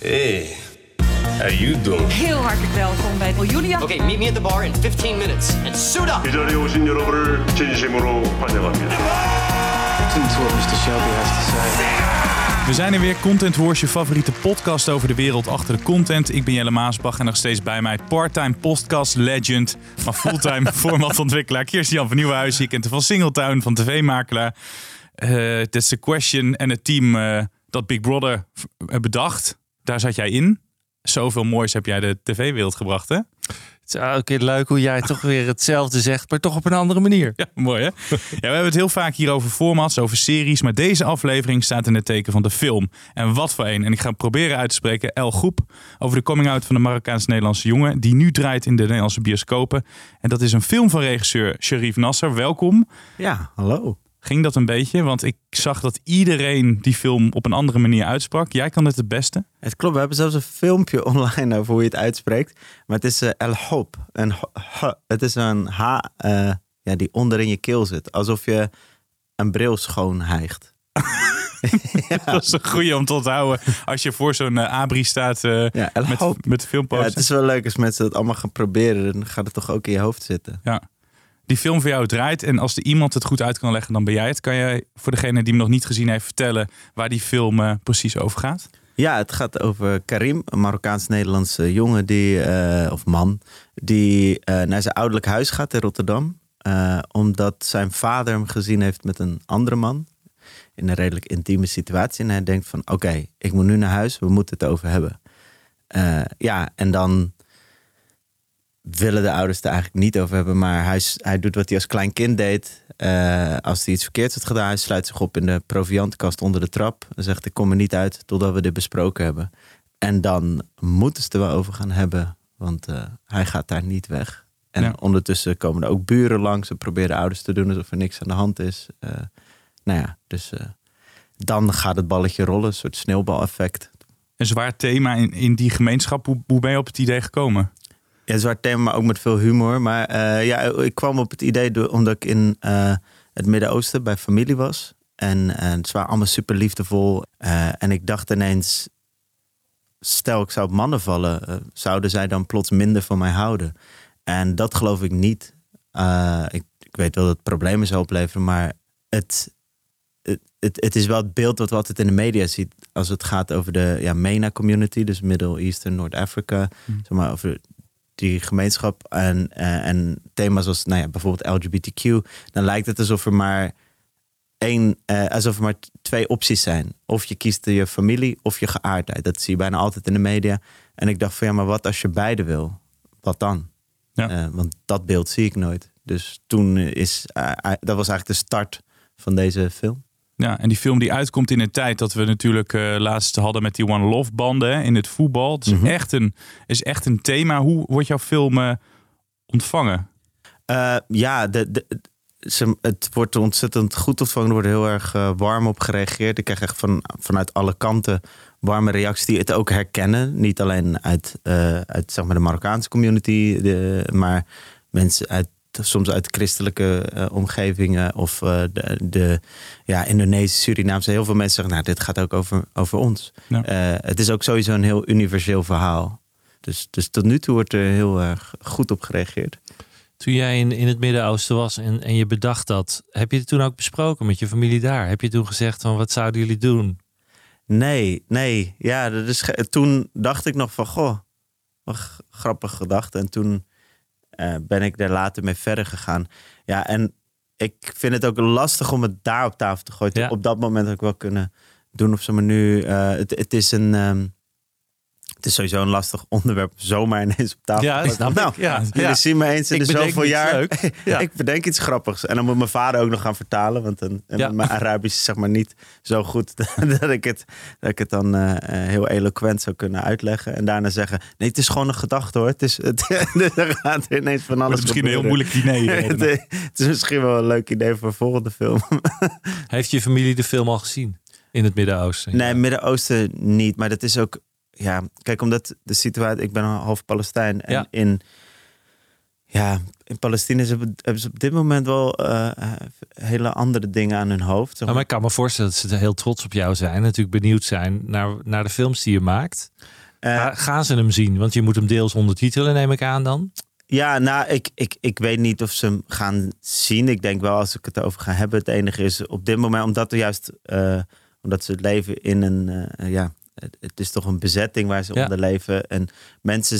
Hey, how you doing? Heel hartelijk welkom bij Julia. Okay, meet me at the bar in 15 minutes and suit up. 이 자리에 오신 여러분을 진심으로 환영합니다. We zijn er weer, Content Wars, je favoriete podcast over de wereld achter de content. Ik ben Jelle Maasbach en nog steeds bij mij part-time podcast legend, maar fulltime formatontwikkelaar Kirsten-Jan van Nieuwenhuizen. Je kent van Singletown, van tv-makelaar. Uh, That's the Question en het team uh, dat Big Brother v- bedacht. daar zat jij in. Zoveel moois heb jij de tv-wereld gebracht, hè? Het is elke keer leuk hoe jij toch weer hetzelfde zegt, maar toch op een andere manier. Ja, mooi hè? Ja, we hebben het heel vaak hier over formats, over series. Maar deze aflevering staat in het teken van de film. En wat voor een. En ik ga proberen uit te spreken. El Groep. Over de coming-out van de Marokkaans-Nederlandse jongen. Die nu draait in de Nederlandse bioscopen. En dat is een film van regisseur Sharif Nasser. Welkom. Ja, hallo. Ging dat een beetje? Want ik zag dat iedereen die film op een andere manier uitsprak. Jij kan het het beste. Het klopt, we hebben zelfs een filmpje online over hoe je het uitspreekt. Maar het is uh, El Hop. Een h, het is een H uh, ja, die onder in je keel zit. Alsof je een bril schoon hijgt. ja. Dat is een goeie om te onthouden. Als je voor zo'n uh, abri staat ja, met, met de filmposter. Ja, het is wel leuk als mensen dat allemaal gaan proberen. Dan gaat het toch ook in je hoofd zitten. Ja die film voor jou draait. En als er iemand het goed uit kan leggen, dan ben jij het. Kan jij voor degene die hem nog niet gezien heeft vertellen waar die film uh, precies over gaat? Ja, het gaat over Karim, een Marokkaans-Nederlandse jongen die, uh, of man, die uh, naar zijn ouderlijk huis gaat in Rotterdam. omdat zijn vader hem gezien heeft met een andere man. In een redelijk intieme situatie. En hij denkt van oké, ik moet nu naar huis, we moeten het over hebben. ja, en dan willen de ouders het eigenlijk niet over hebben. Maar hij, hij doet wat hij als klein kind deed. Uh, als hij iets verkeerds had gedaan, hij sluit zich op in de proviantkast onder de trap. En zegt: Ik kom er niet uit totdat we dit besproken hebben. En dan moeten ze er wel over gaan hebben, want uh, hij gaat daar niet weg. En ja. ondertussen komen er ook buren langs en proberen ouders te doen alsof er niks aan de hand is. Uh, nou ja, dus dan gaat het balletje rollen, een soort sneeuwbaleffect. Een zwaar thema in, in die gemeenschap. Hoe, hoe ben je op het idee gekomen? Ja, zwart thema, maar ook met veel humor. Maar uh, ja, ik kwam op het idee door, omdat ik in uh, het Midden-Oosten bij familie was. En uh, het waren allemaal super liefdevol. en ik dacht ineens, stel ik zou op mannen vallen, zouden zij dan plots minder van mij houden? En dat geloof ik niet. Ik, ik, weet wel dat het problemen zou opleveren, maar het, het, het, het, is wel het beeld wat we altijd in de media ziet. Als het gaat over de ja, MENA-community, dus Middle Eastern, Noord-Afrika. Hmm. Zeg maar over die gemeenschap en, uh, en thema's als nou ja, bijvoorbeeld LGBTQ, dan lijkt het alsof er maar één, uh, alsof er maar twee opties zijn. Of je kiest je familie of je geaardheid. Dat zie je bijna altijd in de media. En ik dacht van ja, maar wat als je beide wil? Wat dan? Ja. Uh, want dat beeld zie ik nooit. Dus toen is, dat was eigenlijk de start van deze film. Ja, en die film die uitkomt in een tijd dat we natuurlijk uh, laatst hadden met die One Love banden hè, in het voetbal. Het is, mm -hmm. echt een, is echt een thema. Hoe wordt jouw film uh, ontvangen? Uh, ja, de, de, ze, het wordt ontzettend goed ontvangen. Er wordt heel erg warm op gereageerd. Ik krijg echt van, vanuit alle kanten warme reacties die het ook herkennen. Niet alleen uit, uit zeg maar de Marokkaanse community, de, maar mensen uit soms uit christelijke uh, omgevingen of uh, de, de ja, Indonesische, Surinaamse. Heel veel mensen zeggen, nou, dit gaat ook over, over ons. Ja. Uh, het is ook sowieso een heel universeel verhaal. Dus, dus tot nu toe wordt er heel erg goed op gereageerd. Toen jij in, in het Midden-Oosten was en, en je bedacht dat, heb je het toen ook besproken met je familie daar? Heb je toen gezegd van wat zouden jullie doen? Nee, nee. Ja, dat is, toen dacht ik nog van, goh, wat grappig gedacht. En toen uh, ben ik daar later mee verder gegaan. Ja, en ik vind het ook lastig om het daar op tafel te gooien. Ja. Op dat moment had ik wel kunnen doen of zo. Maar nu, uh, het, het is een... Um, het is sowieso een lastig onderwerp zomaar ineens op tafel. Ja, snap nou, ik. Ja, jullie ja. zien me eens in ik de zoveel jaar. Leuk. Ja. ik bedenk iets grappigs. En dan moet mijn vader ook nog gaan vertalen. Want een, ja. mijn Arabisch is zeg maar niet zo goed dat ik het, dat ik het dan uh, heel eloquent zou kunnen uitleggen. En daarna zeggen, nee, het is gewoon een gedachte hoor. Het is, het, er gaat er ineens van alles Het is misschien gebeuren. een heel moeilijk diner. het, het is misschien wel een leuk idee voor een volgende film. Heeft je familie de film al gezien? In het Midden-Oosten? Nee, Midden-Oosten niet. Maar dat is ook ja, kijk, omdat de situatie, ik ben half Palestijn en Ja. in, Ja, in Palestina hebben hebben ze op dit moment wel eh, eh, hele andere dingen aan hun hoofd. zeg Nou, maar ik kan me voorstellen dat ze heel trots op jou zijn. Natuurlijk benieuwd zijn naar, naar de films die je maakt. Eh, gaan ze hem zien? Want je moet hem deels ondertitelen, neem ik aan dan. Ja, nou, ik, ik, ik weet niet of ze hem gaan zien. Ik denk wel als ik het over ga hebben. Het enige is op dit moment, omdat we juist, omdat ze het leven in een, ja, het, het is toch een bezetting waar ze Ja. onder leven. En mensen,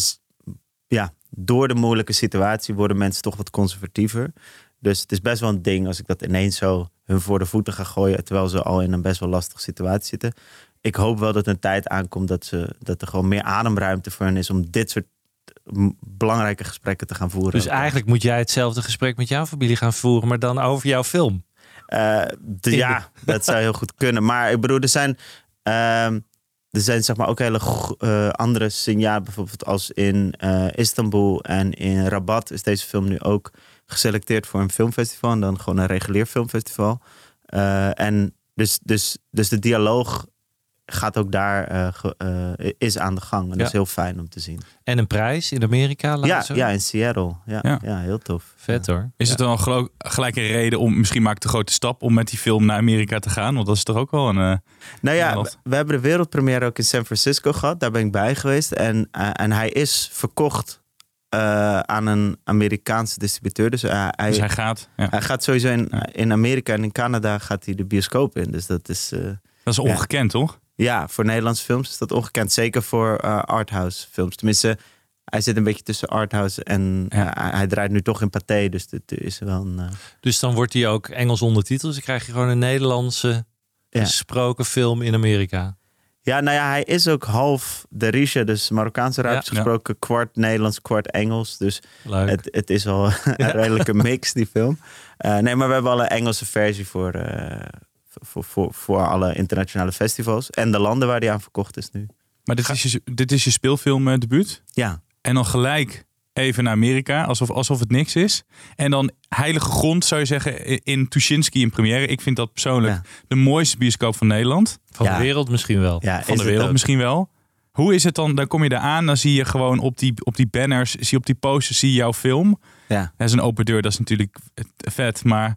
ja, door de moeilijke situatie worden mensen toch wat conservatiever. Dus het is best wel een ding als ik dat ineens zo hun voor de voeten ga gooien, terwijl ze al in een best wel lastige situatie zitten. Ik hoop wel dat een tijd aankomt dat, ze, dat er gewoon meer ademruimte voor hen is om dit soort belangrijke gesprekken te gaan voeren. Dus eigenlijk moet jij hetzelfde gesprek met jouw familie gaan voeren, maar dan over jouw film. Eh, de- ja, dat zou heel goed kunnen. Maar ik bedoel, er zijn, ehm, er zijn zeg maar ook hele eh, andere signalen. Bijvoorbeeld als in eh, Istanbul en in Rabat is deze film nu ook geselecteerd voor een filmfestival. En dan gewoon een regulier filmfestival. Eh, en dus, dus, dus de dialoog gaat ook daar, eh, ge- eh, is aan de gang. En dat is heel fijn om te zien. En een prijs in Amerika. laat Ja, zo. ja, in Seattle. Ja, Ja. ja. heel tof. Vet hoor. Is het dan al gelo- gelijk een reden om, misschien maak ik de grote stap om met die film naar Amerika te gaan? Want dat is toch ook wel een... eh, Nou ja, we, we hebben de wereldpremière ook in San Francisco gehad. Daar ben ik bij geweest. En, en hij is verkocht eh, aan een Amerikaanse distributeur. Dus, hij, dus hij gaat. Ja. hij gaat sowieso in, in Amerika en in Canada gaat hij de bioscoop in. Dus dat is... eh, Dat is ongekend, toch? Ja, voor Nederlandse films is dat ongekend. Zeker voor eh, arthouse films. Tenminste, hij zit een beetje tussen arthouse en Ja. eh, hij draait nu toch in Pathé. Dus het is wel een... eh, Dus dan wordt hij ook Engels ondertiteld. Dus dan krijg je gewoon een Nederlandse Ja. gesproken film in Amerika. Ja, nou ja, hij is ook half de Risha, dus Marokkaanse Ja. gesproken, kwart Nederlands, kwart Engels. Dus Leuk. het, het is al een redelijke mix, die film. Nee, maar we hebben al een Engelse versie voor, voor, voor, voor alle internationale festivals. En de landen waar die aan verkocht is nu. Maar dit is je, dit is je speelfilmdebuut. Ja, En dan gelijk even naar Amerika, alsof, alsof het niks is. En dan heilige grond, zou je zeggen, in Tuschinski in première. Ik vind dat persoonlijk Ja. de mooiste bioscoop van Nederland. Van Ja. de wereld misschien wel. ja Van de wereld misschien wel. Hoe is het dan? Dan kom je daar aan, dan zie je gewoon op die, op die banners, zie je op die posters, zie je jouw film. Ja. Dat is een open deur, dat is natuurlijk vet. Maar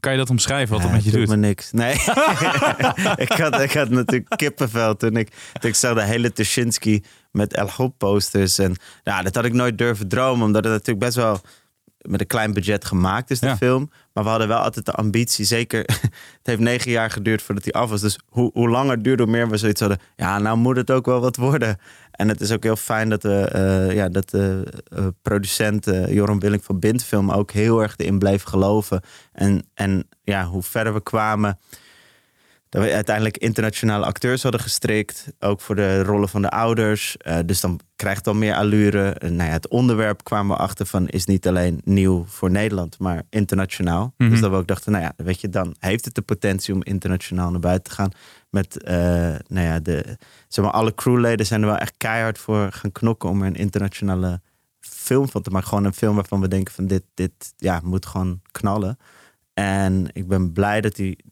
kan je dat omschrijven, wat Ja, dat met je doet doet? me niks. Nee, ik, had, ik had natuurlijk kippenvel toen ik, toen ik zag de hele Tuschinski met El Hop posters. En ja, dat had ik nooit durven dromen, omdat het natuurlijk best wel met een klein budget gemaakt is, de Ja. film. Maar we hadden wel altijd de ambitie, zeker, het heeft negen jaar geduurd voordat hij af was. Dus hoe, hoe langer het duurde, hoe meer we zoiets hadden. Ja, nou moet het ook wel wat worden. En het is ook heel fijn dat, we, eh, ja, dat de eh, producent eh, Joram Willink van Bindfilm ook heel erg erin bleef geloven. En, en ja, hoe verder we kwamen, dat we uiteindelijk internationale acteurs hadden gestrikt. Ook voor de rollen van de ouders. Eh, dus dan krijgt het al meer allure. Eh, nou ja, het onderwerp kwamen we achter van is niet alleen nieuw voor Nederland, maar internationaal. Mhm. Dus dat we ook dachten, nou ja, weet je, dan heeft het de potentie om internationaal naar buiten te gaan. Met, eh, nou ja, de, zeg maar, alle crewleden zijn er wel echt keihard voor gaan knokken om er een internationale film van te maken. Gewoon een film waarvan we denken van dit, dit ja, moet gewoon knallen. En ik ben blij dat die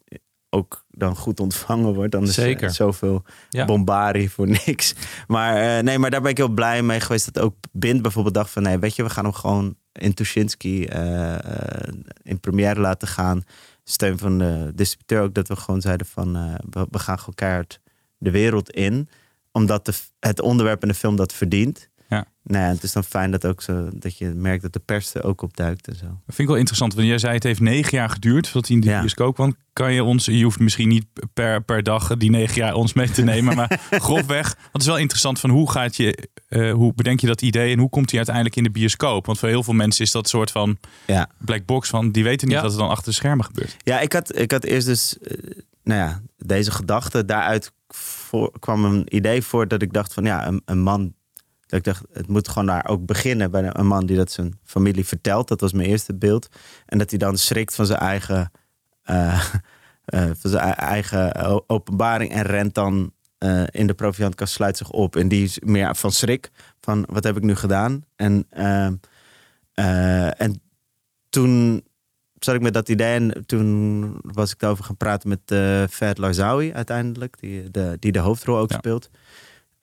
ook dan goed ontvangen wordt. Dan is Zeker. er zoveel Ja. bombarie voor niks. Maar, eh, nee, maar daar ben ik heel blij mee geweest. Dat ook Bind bijvoorbeeld dacht van... nee, weet je, we gaan hem gewoon in Tuschinski eh, eh, in première laten gaan. Steun van de distributeur ook. Dat we gewoon zeiden van... we, we gaan gewoon keihard de wereld in. Omdat de, het onderwerp in de film dat verdient. Ja. Nou ja, het is dan fijn dat, ook zo, dat je merkt dat de pers er ook op duikt en zo. Dat vind ik wel interessant, want jij zei het heeft negen jaar geduurd voordat hij in de Ja. bioscoop kwam. Kan je ons, je hoeft misschien niet per, per dag die negen jaar ons mee te nemen, maar grofweg. Want het is wel interessant van hoe gaat je, eh, hoe bedenk je dat idee en hoe komt hij uiteindelijk in de bioscoop? Want voor heel veel mensen is dat een soort van Ja. black box van die weten niet Ja. wat er dan achter de schermen gebeurt. Ja, ik had, ik had eerst dus, eh, nou ja, deze gedachte. Daaruit voor, kwam een idee voor dat ik dacht van, ja, een, een man. Dat ik dacht, het moet gewoon daar ook beginnen bij een man die dat zijn familie vertelt. Dat was mijn eerste beeld. En dat hij dan schrikt van zijn eigen, eh, eh, van zijn ei- eigen openbaring en rent dan eh, in de proviantkast, sluit zich op. En die is meer van schrik, van wat heb ik nu gedaan? En, en toen zat ik met dat idee en toen was ik daarover gaan praten met uh, Fed Larzawi uiteindelijk, die de, die de hoofdrol ook Ja. speelt.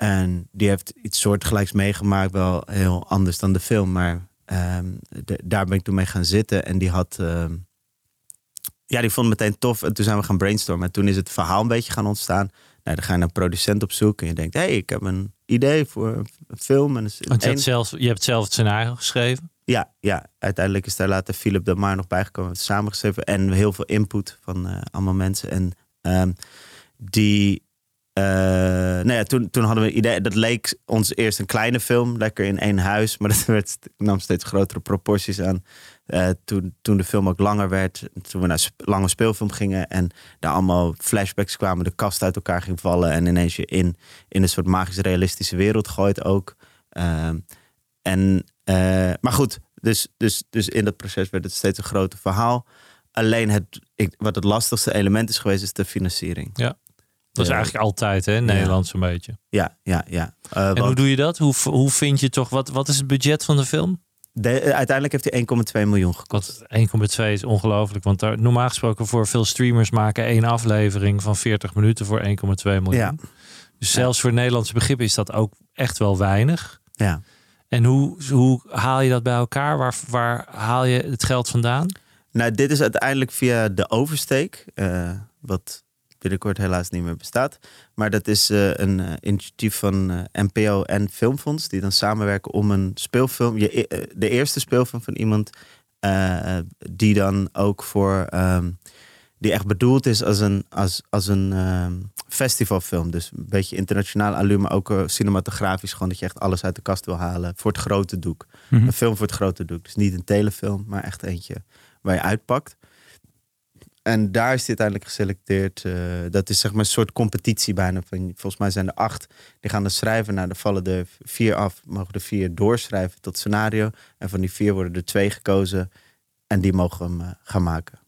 En die heeft iets soortgelijks meegemaakt, wel heel anders dan de film, maar ehm, de- daar ben ik toen mee gaan zitten. En die had. ehm, ja, die vond het meteen tof. En toen zijn we gaan brainstormen. En toen is het verhaal een beetje gaan ontstaan. Nou, dan ga je naar een producent op zoek. En je denkt, hé, hey, ik heb een idee voor een film. En Want je, zelf, je hebt zelf het scenario geschreven. ja, ja, uiteindelijk is daar later Philip de Maar nog bijgekomen. Samengeschreven en heel veel input van eh, allemaal mensen. En ehm, die. Eh, nou ja, toen, toen hadden we idee. Dat leek ons eerst een kleine film, lekker in één huis. Maar dat werd, nam steeds grotere proporties aan. Eh, toen, toen de film ook langer werd. Toen we naar lange speelfilm gingen. En daar allemaal flashbacks kwamen. De kast uit elkaar ging vallen. En ineens je in, in een soort magisch realistische wereld gooit ook. Ehm, en, eh, maar goed, dus, dus, dus in dat proces werd het steeds een groter verhaal. Alleen het, wat het lastigste element is geweest, is de financiering. Dat is eigenlijk altijd hè, in Ja. Nederland zo'n beetje. Ja, ja, ja. Eh, En hoe doe je dat? Hoe, hoe vind je toch, wat, wat is het budget van de film? de- eh, uiteindelijk heeft hij 1,2 miljoen gekost. Want 1,2 is ongelooflijk. Want daar, normaal gesproken voor veel streamers maken één aflevering van 40 minuten voor 1,2 miljoen. Ja. Dus zelfs voor Nederlandse begrippen is dat ook echt wel weinig. Ja. En hoe, hoe haal je dat bij elkaar? Waar, waar haal je het geld vandaan? Nou, dit is uiteindelijk via de oversteek, eh, wat binnenkort helaas niet meer bestaat. Maar dat is eh, een eh, initiatief van eh, NPO en Filmfonds, die dan samenwerken om een speelfilm, je, e- de eerste speelfilm van iemand, die dan ook voor, ehm, die echt bedoeld is als een, als, als een ehm, festivalfilm. Dus een beetje internationaal allure, maar ook cinematografisch, gewoon dat je echt alles uit de kast wil halen voor het grote doek. Mhm. Een film voor het grote doek. Dus niet een telefilm, maar echt eentje waar je uitpakt. En daar is hij uiteindelijk geselecteerd. eh, dat is zeg maar een soort competitie bijna. Van, volgens mij zijn er acht. Die gaan er schrijven. Nou, dan vallen er vier af. Mogen er vier doorschrijven tot scenario. En van die vier worden er twee gekozen. En die mogen hem eh, gaan maken.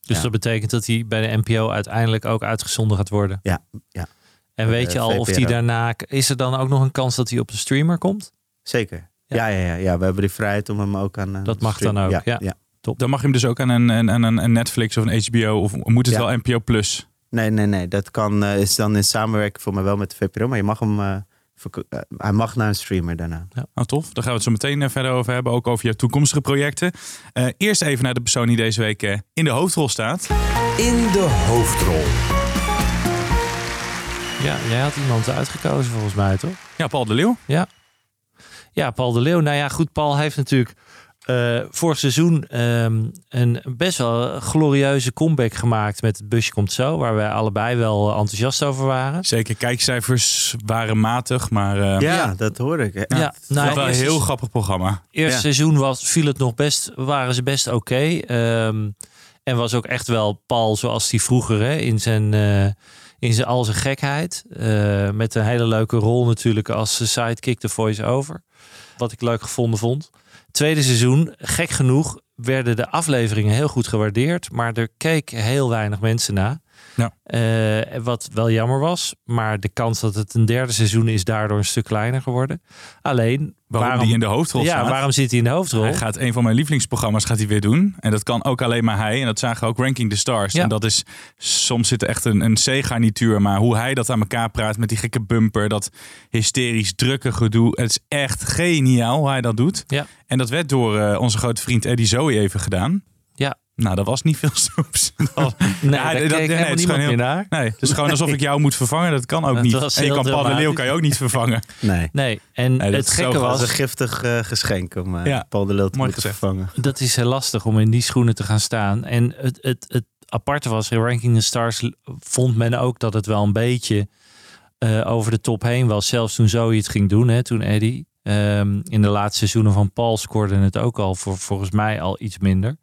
Dus Ja. dat betekent dat hij bij de NPO uiteindelijk ook uitgezonden gaat worden. Ja, ja. En weet de je al of die daarna... Is er dan ook nog een kans dat hij op de streamer komt? Zeker. Ja. Ja. Ja, ja, ja, We hebben die vrijheid om hem ook aan... eh, Dat mag dan ook, Ja, ja. Ja. Dan mag je hem dus ook aan een, een, aan een een Netflix of een HBO of moet het Ja. wel NPO Plus? Nee, nee, nee. Dat kan, eh, is dan in samenwerking voor mij wel met de VPRO. Maar je mag hem... eh, eh, hij mag naar een streamer daarna. Nou, tof. Daar gaan we het zo meteen verder over hebben. Ook over je toekomstige projecten. Eh, eerst even naar de persoon die deze week eh, in de hoofdrol staat. In de hoofdrol. Ja, jij had iemand uitgekozen volgens mij, toch? Ja, Paul de Leeuw. Ja, Paul de Leeuw. Nou ja, goed, Paul heeft natuurlijk eh, vorig seizoen ehm, een best wel glorieuze comeback gemaakt met het busje komt zo, waar wij allebei wel enthousiast over waren. Zeker, kijkcijfers waren matig, maar eh Ja, Ja. dat hoor ik. Ja, het nou, was wel een heel grappig programma. Eerste Ja. seizoen was, viel het nog best, waren ze best oké. Ehm, en was ook echt wel Paul zoals hij vroeger hè, in zijn, eh, in zijn al zijn gekheid. Eh, met een hele leuke rol natuurlijk als sidekick de voice-over. Wat ik leuk gevonden vond. Tweede seizoen, gek genoeg, werden de afleveringen heel goed gewaardeerd. Maar er keken heel weinig mensen na. Ja. Eh, wat wel jammer was. Maar de kans dat het een derde seizoen is daardoor een stuk kleiner geworden. Alleen, Waarom, die in de hoofdrol ja, staat. waarom zit hij in de hoofdrol? Hij gaat een van mijn lievelingsprogramma's gaat hij weer doen. En dat kan ook alleen maar hij. En dat zagen we ook Ranking the Stars. Ja. En dat is soms zit er echt een, een C-garnituur. Maar hoe hij dat aan elkaar praat met die gekke bumper. Dat hysterisch drukke gedoe. Het is echt geniaal hoe hij dat doet. Ja. En dat werd door eh, onze grote vriend Eddie Zoe even gedaan. Ja. Nou, dat was niet veel snoeps. Nee, Ja, daar dat- keek nee, helemaal het is niemand gewoon meer naar. Nee, het is gewoon alsof ik jou moet vervangen. Dat kan ook Dat niet. was En je kan Paul de Leeuw dramatisch. kan je ook niet vervangen. Nee. Nee, en Nee, het gekke was, is een giftig eh, geschenk om eh, Ja, Paul de Leeuw te moeten gezegd. vervangen. dat is heel lastig om in die schoenen te gaan staan. En het, het, het aparte was, in Ranking the Stars vond men ook dat het wel een beetje eh, over de top heen was. Zelfs toen Zoe het ging doen, hè, toen Eddie. Ehm, in de laatste seizoenen van Paul scoorde het ook al voor, volgens mij al iets minder.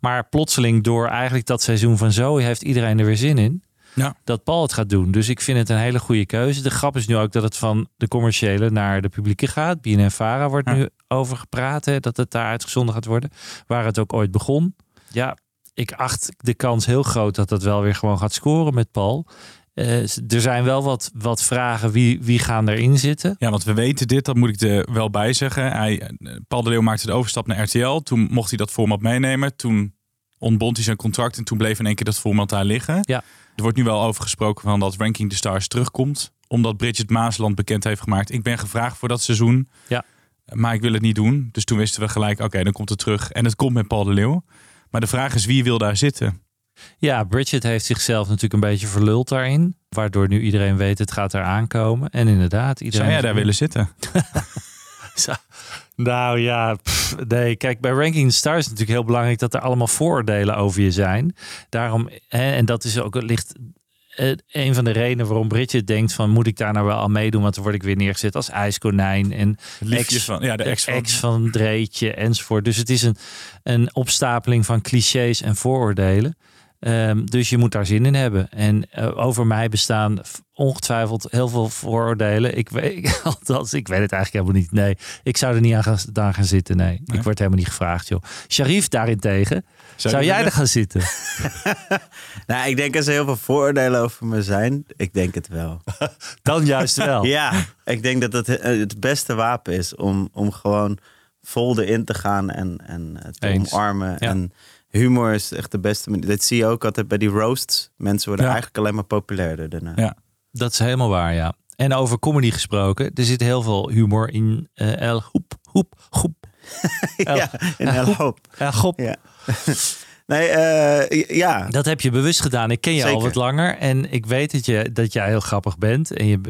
Maar plotseling door eigenlijk dat seizoen van Zoe heeft iedereen er weer zin in. Ja. Dat Paul het gaat doen. Dus ik vind het een hele goede keuze. De grap is nu ook dat het van de commerciële naar de publieke gaat. BNN-Vara wordt Ja. nu over gepraat. Hè, dat het daar uitgezonden gaat worden. Waar het ook ooit begon. Ja, ik acht de kans heel groot dat het wel weer gewoon gaat scoren met Paul. Eh, er zijn wel wat, wat vragen. Wie, wie gaan erin zitten? Ja, want we weten dit, dat moet ik er wel bij zeggen. Hij, eh, Paul de Leeuw maakte de overstap naar RTL. Toen mocht hij dat format meenemen. Toen ontbond hij zijn contract en toen bleef in één keer dat format daar liggen. Ja. Er wordt nu wel over gesproken van dat Ranking the Stars terugkomt. Omdat Bridget Maasland bekend heeft gemaakt. Ik ben gevraagd voor dat seizoen. Ja. Maar ik wil het niet doen. Dus toen wisten we gelijk, oké, dan komt het terug. En het komt met Paul de Leeuw. Maar de vraag is, wie wil daar zitten? Ja, Bridget heeft zichzelf natuurlijk een beetje verluld daarin. Waardoor nu iedereen weet, het gaat er aankomen. En inderdaad, iedereen... Zou jij daar willen zitten? Nou ja, pff, nee. Kijk, bij Ranking Stars is het natuurlijk heel belangrijk dat er allemaal vooroordelen over je zijn. Daarom, hè, en dat is ook ligt eh, een van de redenen waarom Bridget denkt van moet ik daar nou wel aan meedoen, want dan word ik weer neergezet als ijskonijn en ex, van- ja, de ex van- ex van Dreetje enzovoort. Dus het is een, een opstapeling van clichés en vooroordelen. Ehm, dus je moet daar zin in hebben. En eh, over mij bestaan ongetwijfeld heel veel vooroordelen. Ik weet, althans, ik weet het eigenlijk helemaal niet. Nee, ik zou er niet aan gaan, aan gaan zitten. Nee, ik word helemaal niet gevraagd, joh. Sharif daarentegen, zou, je jij er gaan zitten? Nou, ik denk dat er heel veel vooroordelen over me zijn. Ik denk het wel. Dan juist wel. Ja, ik denk dat het eh, het beste wapen is om, om gewoon vol erin te gaan en, en het te Eens. omarmen. Ja. En humor is echt de beste manier. Dat zie je ook altijd bij die roasts. Mensen worden Ja. eigenlijk alleen maar populairder daarna. Ja. Dat is helemaal waar, ja. En over comedy gesproken, er zit heel veel humor in eh, El Hoep, Hoep, Goep. El, Ja, in El Hoop. El Gop. Ja. Nee, eh, ja. Dat heb je bewust gedaan. Ik ken je al wat langer en ik weet dat, je, dat jij heel grappig bent. En je,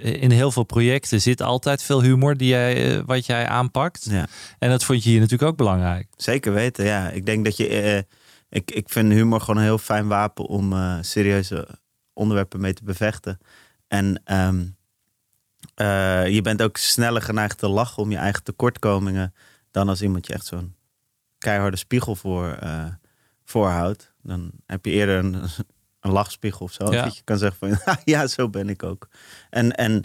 in heel veel projecten zit altijd veel humor die jij, eh, wat jij aanpakt. ja. En dat vond je hier natuurlijk ook belangrijk. Zeker weten, ja. Ik denk dat je... eh, ik, ik vind humor gewoon een heel fijn wapen om serieuze onderwerpen mee te bevechten. En ehm, eh, je bent ook sneller geneigd te lachen om je eigen tekortkomingen... dan als iemand je echt zo'n keiharde spiegel voor, voorhoudt. Dan heb je eerder een, een lachspiegel of zo. Ja. Dat je kan zeggen van, ja, zo ben ik ook. En, en,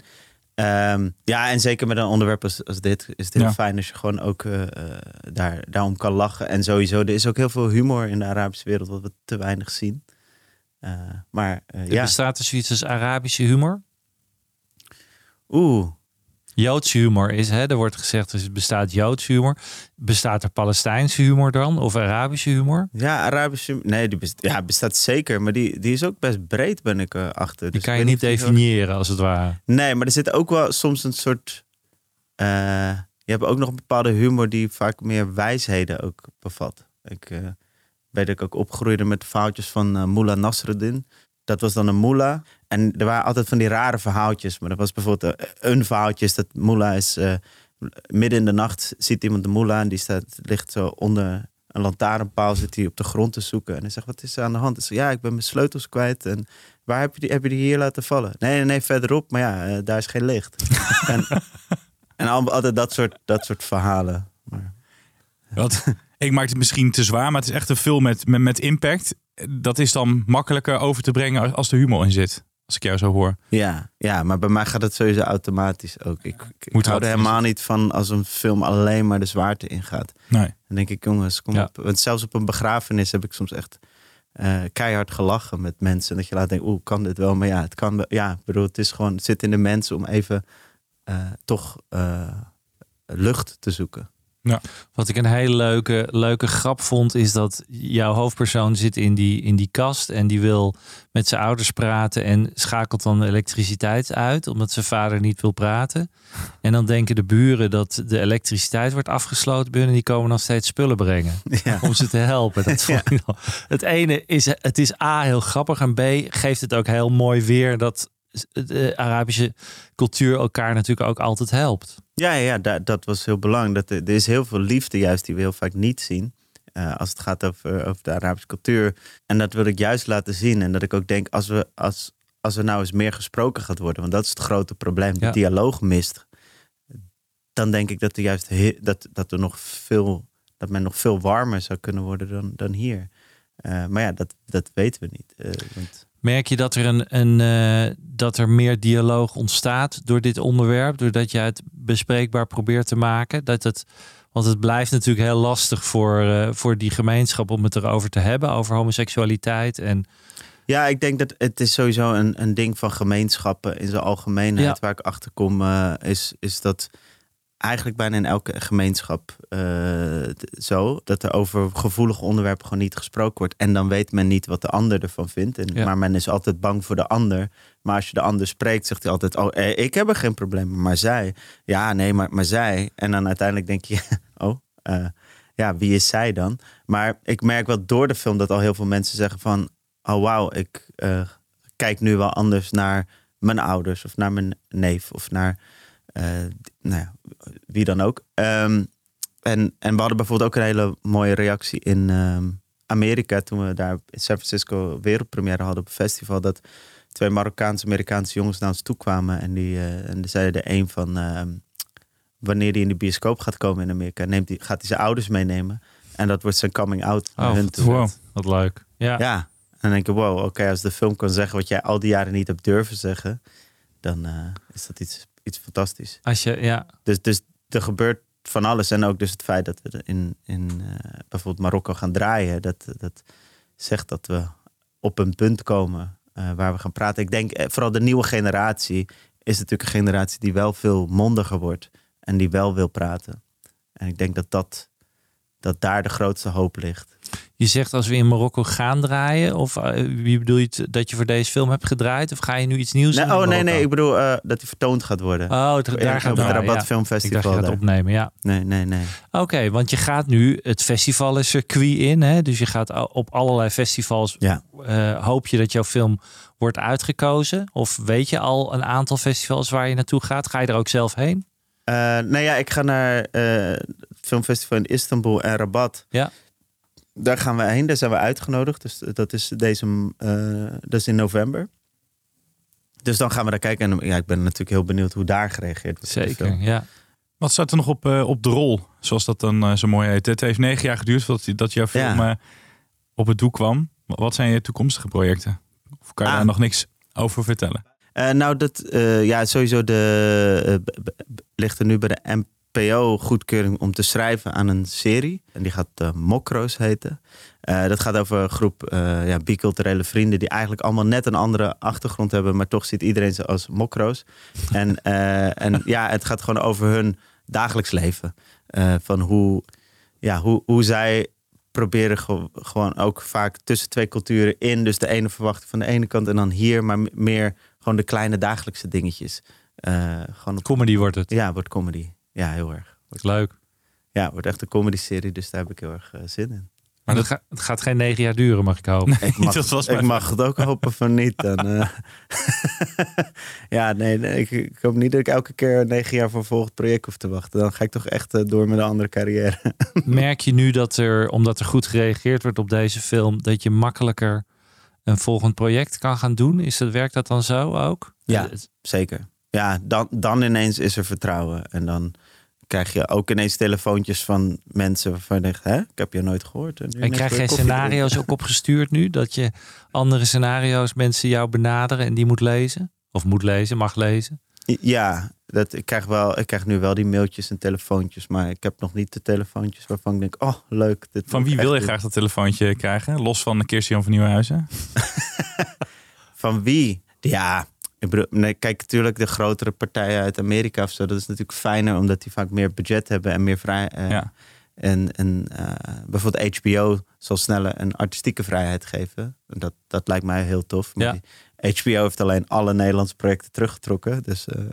ehm, ja, en zeker met een onderwerp als, als dit is het heel Ja. fijn als je gewoon ook eh, eh, daar, daarom kan lachen. En sowieso, er is ook heel veel humor in de Arabische wereld, wat we te weinig zien. Eh, maar eh, Er ja, bestaat er zoiets als Arabische humor. oeh. Joodse humor is, hè, er wordt gezegd, er bestaat Joodse humor. Bestaat er Palestijnse humor dan? Of Arabische humor? Ja, Arabische, nee, die best, ja, bestaat zeker, maar die, die is ook best breed, ben ik eh, achter. Die Dus kan je niet definiëren, als het ware. Nee, maar er zit ook wel soms een soort. eh, je hebt ook nog een bepaalde humor die vaak meer wijsheden ook bevat. Ik eh, weet dat ik ook opgroeide met verhaaltjes van Mullah Nasruddin. Dat was dan een mullah. En er waren altijd van die rare verhaaltjes. Maar er was bijvoorbeeld eh, een verhaaltje is dat mullah is... eh, midden in de nacht ziet iemand de mullah en die staat, ligt zo onder een lantaarnpaal. Zit hij op de grond te zoeken. En hij zegt, wat is er aan de hand? Hij zegt, ja, ik ben mijn sleutels kwijt. En waar heb je die, heb je die hier laten vallen? Nee, nee, nee, verderop. Maar ja, eh, daar is geen licht. en en al- altijd dat soort, dat soort verhalen. Maar, Want ik maak het misschien te zwaar, maar het is echt een film met, met, met impact. Dat is dan makkelijker over te brengen als- er humor in zit. Als ik jou zo hoor. ja, ja, maar bij mij gaat het sowieso automatisch ook. Ik, ik, Moet ik hou er helemaal niet van als een film alleen maar de zwaarte ingaat. Nee. Dan denk ik, jongens, kom Ja. op. Want zelfs op een begrafenis heb ik soms echt eh, keihard gelachen met mensen. Dat je laat denken, oeh, kan dit wel? Maar ja, het kan wel. Ja, ik bedoel, het is gewoon, het zit in de mensen om even eh, toch eh, lucht te zoeken. Wat ik een hele leuke, leuke grap vond, is dat jouw hoofdpersoon zit in die, in die kast en die wil met zijn ouders praten en schakelt dan de elektriciteit uit, omdat zijn vader niet wil praten. En dan denken de buren dat de elektriciteit wordt afgesloten bij hun en die komen dan steeds spullen brengen Ja. om ze te helpen. Dat Het ene is, het is A, heel grappig en B, geeft het ook heel mooi weer dat de Arabische cultuur elkaar natuurlijk ook altijd helpt. Ja, ja, dat, dat was heel belangrijk. Dat, er er is heel veel liefde juist die we heel vaak niet zien. eh, als het gaat over, over de Arabische cultuur. En dat wil ik juist laten zien. En dat ik ook denk, als, we, als, als er nou eens meer gesproken gaat worden... want dat is het grote probleem, de Ja. dialoog mist... dan denk ik dat er juist he- dat, dat er nog veel... dat men nog veel warmer zou kunnen worden dan, dan hier. Eh, maar ja, dat, dat weten we niet. Eh, want, Merk je dat er, een, een, eh, dat er meer dialoog ontstaat door dit onderwerp? Doordat je het bespreekbaar probeert te maken? Dat het, want het blijft natuurlijk heel lastig voor, eh, voor die gemeenschap om het erover te hebben. Over homoseksualiteit. En Ja, ik denk dat het is sowieso een, een ding van gemeenschappen in zijn algemeenheid. Ja. Waar ik achter kom, eh, is, is dat eigenlijk bijna in elke gemeenschap eh, zo. Dat er over gevoelige onderwerpen gewoon niet gesproken wordt. En dan weet men niet wat de ander ervan vindt. En, Ja. Maar men is altijd bang voor de ander. Maar als je de ander spreekt, zegt hij altijd... Oh, eh, ik heb er geen probleem maar zij. Ja, nee, maar, maar zij. En dan uiteindelijk denk je... Oh, eh, ja, wie is zij dan? Maar ik merk wel door de film dat al heel veel mensen zeggen van... Oh, wauw, ik eh, kijk nu wel anders naar mijn ouders... of naar mijn neef of naar... eh, nou ja, wie dan ook. Ehm, en, en we hadden bijvoorbeeld ook een hele mooie reactie in ehm, Amerika toen we daar in San Francisco wereldpremière hadden op een festival. Dat twee Marokkaans-Amerikaanse jongens naar ons toe kwamen. En die, eh, en die zeiden er een van ehm, wanneer hij in de bioscoop gaat komen in Amerika, neemt hij, gaat hij zijn ouders meenemen. En dat wordt zijn coming out Oh, hun. Wow. Wat leuk. Ja. Ja. En dan denk ik, wow, oké, als de film kan zeggen wat jij al die jaren niet hebt durven zeggen, dan eh, is dat iets, iets fantastisch. Als je, ja. Dus, dus er gebeurt van alles. En ook dus het feit dat we in, in eh, bijvoorbeeld Marokko gaan draaien. Dat, dat zegt dat we op een punt komen eh, waar we gaan praten. Ik denk eh, vooral de nieuwe generatie is natuurlijk een generatie die wel veel mondiger wordt. En die wel wil praten. En ik denk dat, dat, dat daar de grootste hoop ligt. Je zegt als we in Marokko gaan draaien, of eh, wie bedoel je het, dat je voor deze film hebt gedraaid, of ga je nu iets nieuws Nee, doen? oh nee, nee, ik bedoel eh, dat die vertoond gaat worden. Oh, het- daar In- gaat het Rabat ja. Ik Filmfestival. dacht je gaat opnemen, ja. Nee, nee, nee. Oké, want je gaat nu het festivalcircuit in. Hè? Dus je gaat op allerlei festivals. Ja. eh, hoop je dat jouw film wordt uitgekozen? Of weet je al een aantal festivals waar je naartoe gaat? Ga je er ook zelf heen? Nou ja, ik ga naar het filmfestival in Istanbul en Rabat. Ja. Daar gaan we heen, daar zijn we uitgenodigd. Dus dat is, deze, eh, dat is in november. Dus dan gaan we daar kijken. En ja, ik ben natuurlijk heel benieuwd hoe daar gereageerd wordt. Zeker, ja. Wat staat er nog op, eh, op de rol? Zoals dat dan eh, zo mooi heet. Het heeft negen jaar geduurd voordat dat jouw film Ja. op het doek kwam. Wat zijn je toekomstige projecten? Of kan je Ah. daar nog niks over vertellen? Eh, nou, dat, eh, ja, sowieso de, ligt er nu bij de NPO goedkeuring om te schrijven aan een serie. En die gaat eh, Mokro's heten. Eh, dat gaat over een groep eh, ja, biculturele vrienden die eigenlijk allemaal net een andere achtergrond hebben, maar toch ziet iedereen ze als Mokro's. en, en ja, het gaat gewoon over hun dagelijks leven. Van hoe, ja, hoe, hoe zij proberen ge- gewoon ook vaak tussen twee culturen in. Dus de ene verwachting van de ene kant en dan hier, maar meer gewoon de kleine dagelijkse dingetjes. Gewoon op, Comedy wordt het. ja, wordt comedy. Ja, heel erg. Wordt, Leuk. ja, wordt echt een comedy serie, dus daar heb ik heel erg eh, zin in. Maar het, gaat, het gaat geen negen jaar duren, mag ik hopen. Ik mag, dat was ik mijn mag het ook hopen van niet. Dan, eh. ja, nee, nee ik, ik hoop niet dat ik elke keer negen jaar voor een volgend project hoef te wachten. Dan ga ik toch echt eh, door met een andere carrière. Merk je nu dat er, omdat er goed gereageerd wordt op deze film, dat je makkelijker een volgend project kan gaan doen? Is dat, werkt dat dan zo ook? Ja. Zeker. Ja, dan, dan ineens is er vertrouwen. En dan krijg je ook ineens telefoontjes van mensen waarvan je denkt, hè, ik heb je nooit gehoord. En, krijg koffie scenario's ook opgestuurd nu? Dat je andere scenario's mensen jou benaderen en die moet lezen? Of moet lezen, mag lezen? Ja, dat, ik, krijg wel, ik krijg nu wel die mailtjes en telefoontjes. Maar ik heb nog niet de telefoontjes waarvan ik denk, oh leuk. Dit Van wie wil je graag dat telefoontje krijgen? Los van Kirsten van Nieuwenhuizen? Van wie? Ja, bedoel, nee, kijk, natuurlijk de grotere partijen uit Amerika of zo. Dat is natuurlijk fijner, omdat die vaak meer budget hebben en meer vrij. Ja. En, en eh, bijvoorbeeld HBO zal sneller een artistieke vrijheid geven. Dat, dat lijkt mij heel tof. Maar HBO heeft alleen alle Nederlandse projecten teruggetrokken. Dus eh,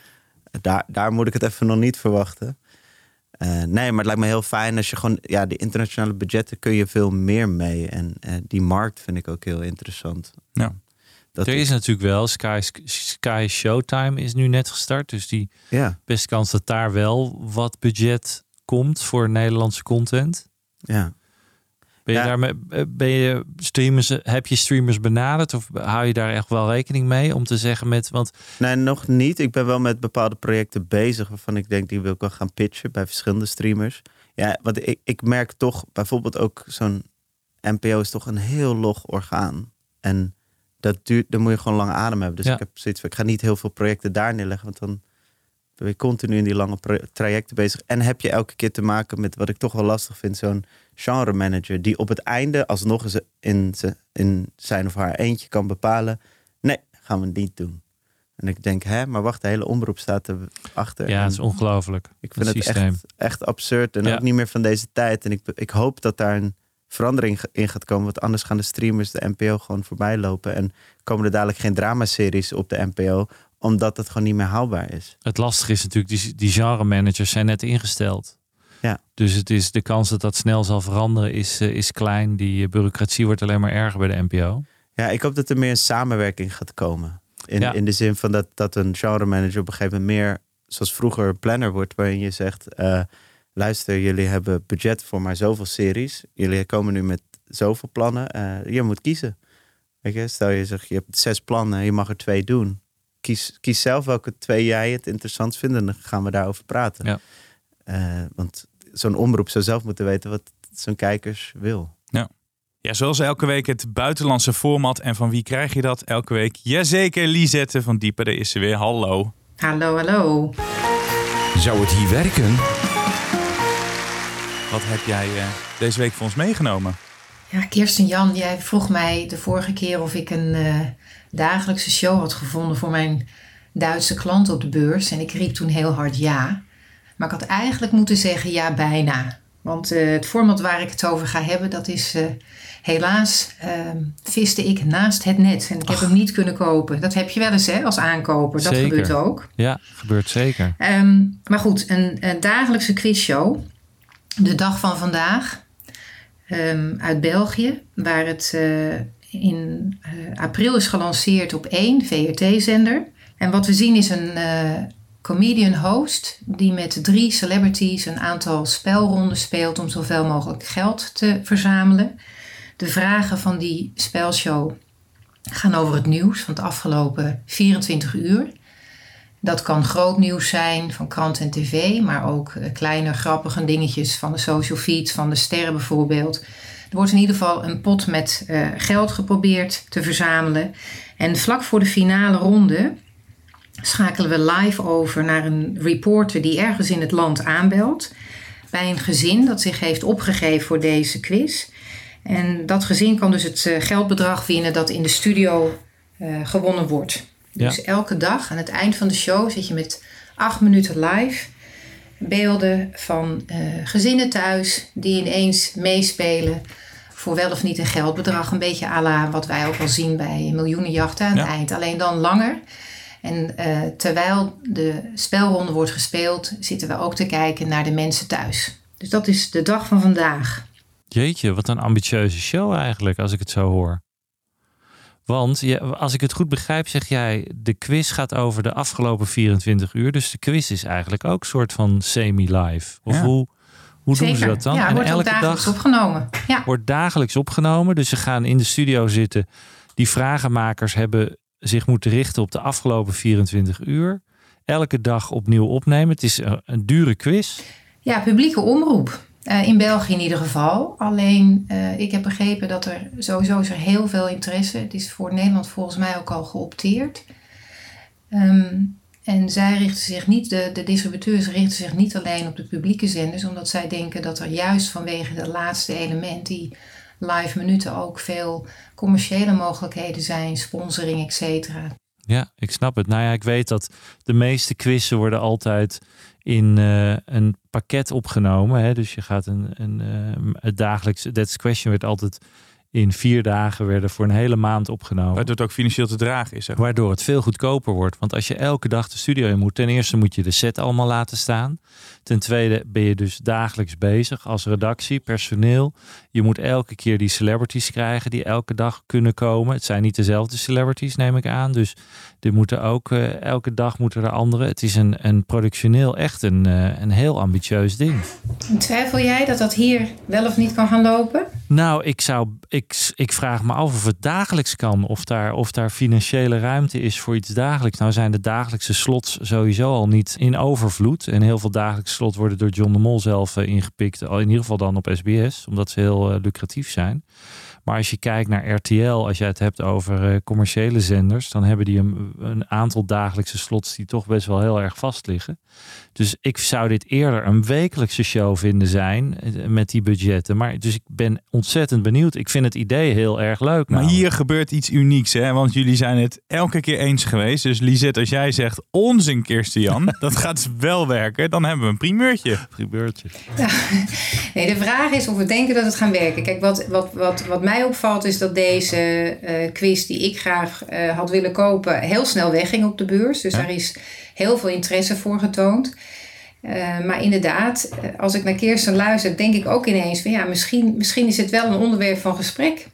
daar, daar moet ik het even nog niet verwachten. Nee, maar het lijkt me heel fijn als je gewoon... Ja, die internationale budgetten kun je veel meer mee. En die markt vind ik ook heel interessant. Ja. Dat er is natuurlijk wel, Sky, Sky Showtime is nu net gestart. Dus die Ja, beste kans dat daar wel wat budget komt voor Nederlandse content. ja. Ben je Ja. daarmee, eh, ben je streamers, heb je streamers benaderd of hou je daar echt wel rekening mee om te zeggen met, want Nee, nog niet. Ik ben wel met bepaalde projecten bezig waarvan ik denk die wil ik wel gaan pitchen bij verschillende streamers. Ja, want ik, ik merk toch bijvoorbeeld ook zo'n NPO is toch een heel log orgaan. En dat duurt, dan moet je gewoon lang adem hebben. Dus Ja. ik heb zoiets van, ik ga niet heel veel projecten daar neerleggen, want dan ben je continu in die lange trajecten bezig. En heb je elke keer te maken met wat ik toch wel lastig vind, zo'n genre manager die op het einde alsnog eens in, zijn of haar eentje kan bepalen. Nee, gaan we niet doen. En ik denk, hè, maar wacht, de hele omroep staat erachter. Ja, En het is ongelooflijk. ik vind het echt, echt absurd en Ja. ook niet meer van deze tijd. En ik, ik hoop dat daar een verandering in gaat komen. Want anders gaan de streamers de NPO gewoon voorbij lopen. En komen er dadelijk geen dramaseries op de NPO. Omdat het gewoon niet meer haalbaar is. Het lastige is natuurlijk, die, die genre managers zijn net ingesteld. Ja. Dus het is, de kans dat dat snel zal veranderen is, eh, is klein. Die eh, bureaucratie wordt alleen maar erger bij de NPO. Ja, ik hoop dat er meer een samenwerking gaat komen. In, Ja. in de zin van dat, dat een genre manager op een gegeven moment meer, zoals vroeger, planner wordt. Waarin je zegt, eh, luister, jullie hebben budget voor maar zoveel series. Jullie komen nu met zoveel plannen. eh, je moet kiezen. Weet je, stel je zegt, je hebt zes plannen, je mag er twee doen. Kies, kies zelf welke twee jij het interessant vindt en dan gaan we daarover praten. Ja. Eh, want zo'n omroep zou zelf moeten weten wat zo'n kijkers wil. Ja, zoals elke week het buitenlandse format. En van wie krijg je dat elke week? Jazeker, Lisette van Diepen, daar is ze weer. Hallo. Hallo, hallo. Zou het hier werken? Wat heb jij eh, deze week voor ons meegenomen? Ja, Kirsten Jan, jij vroeg mij de vorige keer of ik een eh, dagelijkse show had gevonden voor mijn Duitse klant op de beurs. En ik riep toen heel hard ja. Maar ik had eigenlijk moeten zeggen ja, bijna. Want eh, het format waar ik het over ga hebben, dat is helaas ehm, viste ik naast het net. En ik heb hem niet kunnen kopen. Dat heb je wel eens hè, als aankoper. Dat Zeker. gebeurt ook. Ja, gebeurt zeker. Ehm, maar goed, een, een dagelijkse quizshow. De dag van vandaag. ehm, uit België. Waar het eh, in eh, april is gelanceerd op één VRT-zender. En wat we zien is een eh, comedian host. Die met drie celebrities een aantal spelronden speelt. Om zoveel mogelijk geld te verzamelen. De vragen van die spelshow gaan over het nieuws van het afgelopen 24 uur. Dat kan groot nieuws zijn van krant en tv, maar ook eh, kleine grappige dingetjes van de social feed, van de sterren bijvoorbeeld. Er wordt in ieder geval een pot met eh, geld geprobeerd te verzamelen. En vlak voor de finale ronde schakelen we live over naar een reporter die ergens in het land aanbelt. Bij een gezin dat zich heeft opgegeven voor deze quiz. En dat gezin kan dus het eh, geldbedrag winnen dat in de studio gewonnen wordt. Ja. Dus elke dag aan het eind van de show zit je met acht minuten live beelden van eh, gezinnen thuis die ineens meespelen voor wel of niet een geldbedrag. Een beetje à la wat wij ook al zien bij miljoenenjachten aan het eind. Alleen dan langer. En eh, terwijl de spelronde wordt gespeeld, zitten we ook te kijken naar de mensen thuis. Dus dat is de dag van vandaag. Jeetje, wat een ambitieuze show eigenlijk, als ik het zo hoor. Want je, als ik het goed begrijp, zeg jij, de quiz gaat over de afgelopen 24 uur. Dus de quiz is eigenlijk ook een soort van semi-live. Of Ja. hoe, hoe doen ze dat dan? Ja, en wordt elke dagelijks dag opgenomen. Ja. wordt dagelijks opgenomen. Dus ze gaan in de studio zitten. Die vragenmakers hebben zich moeten richten op de afgelopen 24 uur. Elke dag opnieuw opnemen. Het is een, een dure quiz. Ja, publieke omroep. Eh, in België in ieder geval. Alleen, eh, ik heb begrepen dat er sowieso is er heel veel interesse. Het is voor Nederland volgens mij ook al geopteerd. Ehm, en zij richten zich niet, de, de distributeurs richten zich niet alleen op de publieke zenders, omdat zij denken dat er juist vanwege dat laatste element, die live minuten, ook veel commerciële mogelijkheden zijn, sponsoring, et cetera. Ja, ik snap het. Nou ja, ik weet dat de meeste quizzen worden altijd in eh, een pakket opgenomen. Hè? Dus je gaat een, een het dagelijkse That's Question werd altijd in vier dagen werden voor een hele maand opgenomen. Waardoor het ook financieel te dragen is. Zeg. maar. Waardoor het veel goedkoper wordt. Want als je elke dag de studio in moet, ten eerste moet je de set allemaal laten staan. Ten tweede ben je dus dagelijks bezig als redactie, personeel. Je moet elke keer die celebrities krijgen die elke dag kunnen komen. Het zijn niet dezelfde celebrities, neem ik aan. Dus er moeten ook eh, elke dag moeten er andere. Het is een, een productioneel echt een, eh, een heel ambitieus ding. Twijfel jij dat dat hier wel of niet kan gaan lopen? Nou, ik, zou, ik, ik vraag me af of het dagelijks kan. Of daar, of daar financiële ruimte is voor iets dagelijks. Nou zijn de dagelijkse slots sowieso al niet in overvloed. En heel veel dagelijkse slots worden door John de Mol zelf eh, ingepikt. Al in ieder geval dan op SBS. Omdat ze heel lucratief zijn. Maar als je kijkt naar RTL, als je het hebt over eh, commerciële zenders, dan hebben die een, een aantal dagelijkse slots die toch best wel heel erg vast liggen. Dus ik zou dit eerder een wekelijkse show vinden zijn eh, met die budgetten. Maar dus ik ben ontzettend benieuwd. Ik vind het idee heel erg leuk. Maar namelijk. hier gebeurt iets unieks, hè? Want jullie zijn het elke keer eens geweest. Dus Lisette, als jij zegt onzin, Kirstian, dat gaat wel werken. Dan hebben we een primeurtje. gebeurtje. Nee, de vraag is of we denken dat het gaan werken. Kijk, wat, wat, wat, wat mij opvalt is dat deze eh, quiz die ik graag eh, had willen kopen heel snel wegging op de beurs. Dus Ja. daar is heel veel interesse voor getoond. Eh, maar inderdaad, als ik naar Kirsten luister, denk ik ook ineens van ja, misschien, misschien is het wel een onderwerp van gesprek.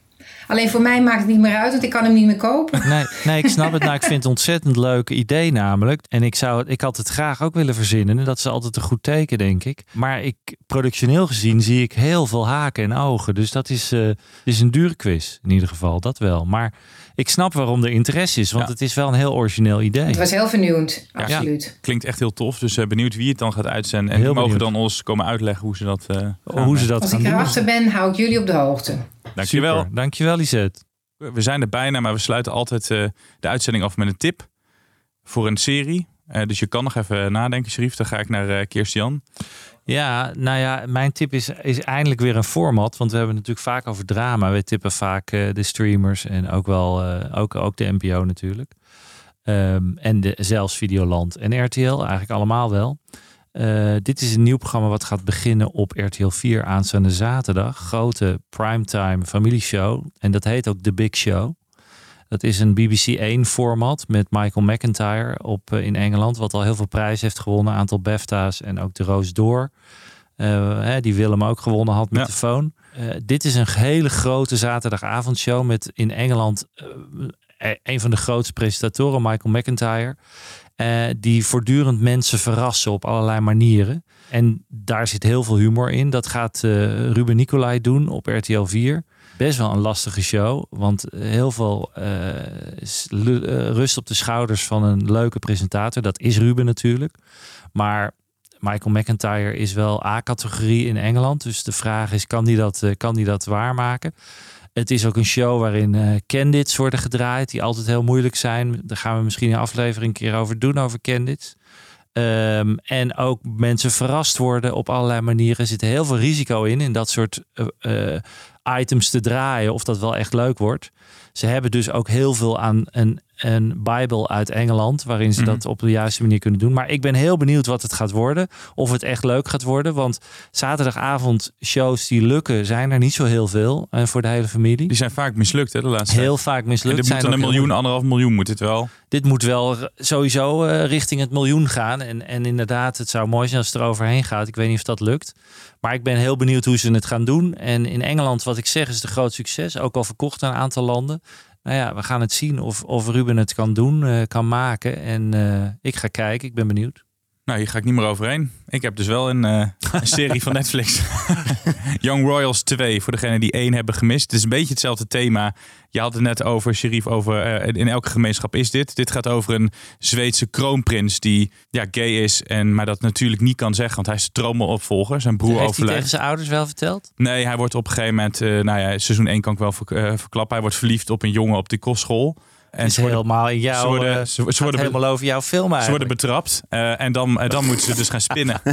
Alleen voor mij maakt het niet meer uit, want ik kan hem niet meer kopen. Nee, nee, ik snap het. Nou, ik vind het ontzettend leuk idee namelijk. En ik, zou, ik had het graag ook willen verzinnen. En dat is altijd een goed teken, denk ik. Maar ik, productioneel gezien zie ik heel veel haken en ogen. Dus dat is, eh, is een dure quiz, in ieder geval. Dat wel. Maar ik snap waarom er interesse is. Want Ja. het is wel een heel origineel idee. Het was heel vernieuwend, absoluut. Klinkt echt heel tof. Dus eh, benieuwd wie het dan gaat uitzenden. En Heel die mogen dan ons komen uitleggen hoe ze dat eh gaan. Hoe ze dat Als gaan ik erachter ben, hou ik jullie op de hoogte. Dankjewel. Super. Dankjewel, Lisette. We zijn er bijna, maar we sluiten altijd eh, de uitzending af met een tip voor een serie. Eh, dus je kan nog even nadenken, Sharif. Dan ga ik naar eh Kirstian. Ja, nou ja, mijn tip is, is eindelijk weer een format. Want we hebben het natuurlijk vaak over drama. We tippen vaak eh, de streamers en ook wel eh, ook, ook de NPO natuurlijk. Ehm, en de, zelfs Videoland en RTL, eigenlijk allemaal wel. Eh, dit is een nieuw programma wat gaat beginnen op RTL 4 aanstaande zaterdag. Grote primetime familieshow. En dat heet ook The Big Show. Dat is een BBC 1 format met Michael McIntyre op, eh, in Engeland. Wat al heel veel prijzen heeft gewonnen. Een aantal BAFTA's en ook de Roos Door. Hè, die Willem ook gewonnen had met Ja. de phone. Eh, dit is een hele grote zaterdagavondshow met in Engeland eh, een van de grootste presentatoren, Michael McIntyre. die voortdurend mensen verrassen op allerlei manieren. En daar zit heel veel humor in. Dat gaat Ruben Nicolai doen op RTL 4. Best wel een lastige show, want heel veel eh, eh, rust op de schouders van een leuke presentator. Dat is Ruben natuurlijk. Maar Michael McIntyre is wel A-categorie in Engeland. Dus de vraag is, kan die dat, eh, kan die dat waarmaken? Het is ook een show waarin eh candidates worden gedraaid, die altijd heel moeilijk zijn. Daar gaan we misschien een aflevering een keer over doen, over candidates. Ehm, en ook mensen verrast worden op allerlei manieren. Er zit heel veel risico in, in dat soort items te draaien, of dat wel echt leuk wordt. Ze hebben dus ook heel veel aan een, een Bijbel uit Engeland, waarin ze Mhm. dat op de juiste manier kunnen doen. Maar ik ben heel benieuwd wat het gaat worden. Of het echt leuk gaat worden. Want zaterdagavond shows die lukken, zijn er niet zo heel veel eh, voor de hele familie. Die zijn vaak mislukt, hè, de laatste Heel vaak. En mislukt. dit moet dan een miljoen, anderhalf miljoen moet het wel. dit moet wel sowieso eh, richting het miljoen gaan. En, en inderdaad, het zou mooi zijn als het er overheen gaat. Ik weet niet of dat lukt. Maar ik ben heel benieuwd hoe ze het gaan doen. En in Engeland, wat ik zeg, is het een groot succes. Ook al verkocht aan een aantal landen. Nou ja, we gaan het zien of, of Ruben het kan doen, eh, kan maken. En eh, ik ga kijken, ik ben benieuwd. Nou, hier ga ik niet meer overheen. Ik heb dus wel een, eh, een serie van Netflix. Young Royals 2, voor degenen die één hebben gemist. Het is een beetje hetzelfde thema. Je had het net over, Sherif, over eh, in elke gemeenschap is dit. Dit gaat over een Zweedse kroonprins die ja, gay is, en, maar dat natuurlijk niet kan zeggen, want hij is de troonopvolger. Zijn broer Heeft hij overlijdt. tegen zijn ouders wel verteld? Nee, hij wordt op een gegeven moment, eh, nou ja, seizoen 1 kan ik wel verk- verklappen. Hij wordt verliefd op een jongen op die kostschool. En ze worden, helemaal in jou. ze worden- eh, ze- worden helemaal over jouw film ze worden betrapt eh, en dan, en dan moeten ze dus gaan spinnen.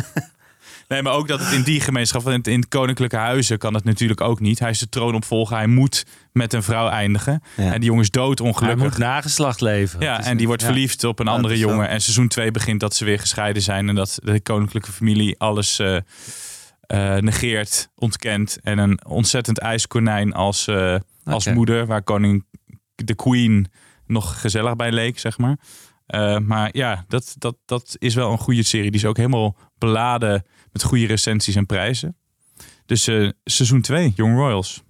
Nee, maar ook dat het in die gemeenschap, in, in het koninklijke huizen kan het natuurlijk ook niet. Hij is de troonopvolger, hij moet met een vrouw eindigen. Ja. En die jongen is Hij doodongelukkig. moet nageslacht leven. Ja, en die wordt ja. verliefd op een Ja, andere jongen. En seizoen 2 begint dat ze weer gescheiden zijn. En dat de koninklijke familie alles eh, eh, negeert, ontkent. En een ontzettend ijskonijn als, eh, als moeder. Waar koning de queen nog gezellig bij leek, zeg maar. Eh, maar ja, dat, dat, dat is wel een goede serie. Die is ook helemaal beladen met goede recensies en prijzen. Dus eh, seizoen 2, Young Royals.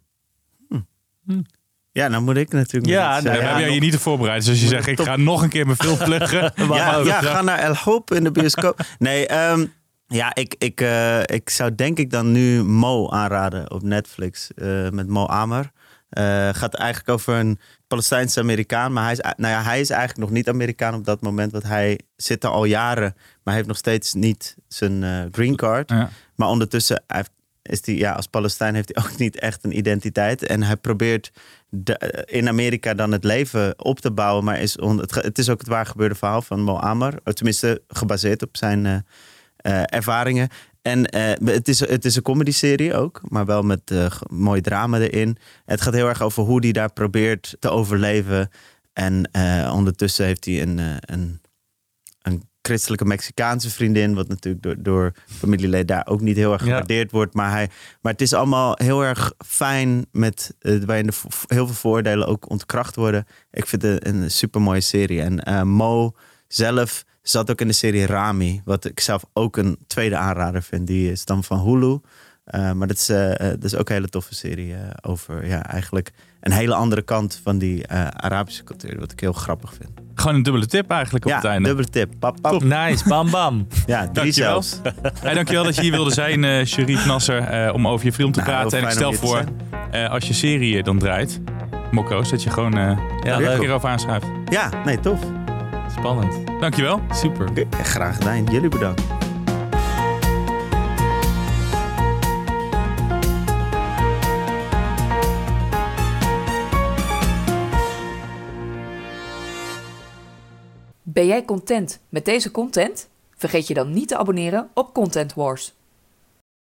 Ja, nou moet ik natuurlijk Ja, iets Ja, nee, we zeggen. hebben je niet te voorbereid. Dus als je zegt, ik ga nog een keer mijn film pluggen. Ja, ook. ja, ga naar El Hoop in de bioscoop. Nee, ehm, ja, ik, ik, eh, ik zou denk ik dan nu Mo aanraden op Netflix eh, met Mo Amer. Eh gaat eigenlijk over een Palestijnse Amerikaan. Maar hij is, nou ja, hij is eigenlijk nog niet Amerikaan op dat moment. Want hij zit er al jaren. Maar hij heeft nog steeds niet zijn eh, green card. Ja. Maar ondertussen, heeft is hij, ja, als Palestijn heeft hij ook niet echt een identiteit. En hij probeert de- in Amerika dan het leven op te bouwen. Maar is on, het, is ook het waar gebeurde verhaal van Mo Ammar. Oh, Tenminste, gebaseerd op zijn eh, eh, ervaringen. En eh, het, is, het is een comedy-serie ook, maar wel met eh, g- mooi drama erin. Het gaat heel erg over hoe hij daar probeert te overleven. En eh, ondertussen heeft hij een, eh, een, een christelijke Mexicaanse vriendin, wat natuurlijk door, door familieleden daar ook niet heel erg Ja. gewaardeerd wordt. Maar, hij, maar het is allemaal heel erg fijn, met, eh, waarin de heel veel voordelen ook ontkracht worden. Ik vind het een, een super mooie serie. En eh, Mo zelf zat ook in de serie Rami, wat ik zelf ook een tweede aanrader vind. Die is dan van Hulu. Eh, maar dat is, eh, eh, dat is ook een hele toffe serie eh, over ja, eigenlijk een hele andere kant van die eh, Arabische cultuur. Wat ik heel grappig vind. Gewoon een dubbele tip eigenlijk op ja, het einde. dubbele tip. Pap, pap. Nice, bam bam. Ja, drie Dankjewel. zelfs. Hey, dankjewel dat je hier wilde zijn, eh Sharif Nasser, eh, om over je film te Nou, praten. En ik stel voor, eh, als je serie dan draait, Mokko's, dat je gewoon eh Ja, een leuk. keer over aanschuift. Ja, nee, tof. Spannend. Dankjewel. Super. Oké, graag gedaan. Jullie bedankt. Ben jij content met deze content? Vergeet je dan niet te abonneren op Content Wars.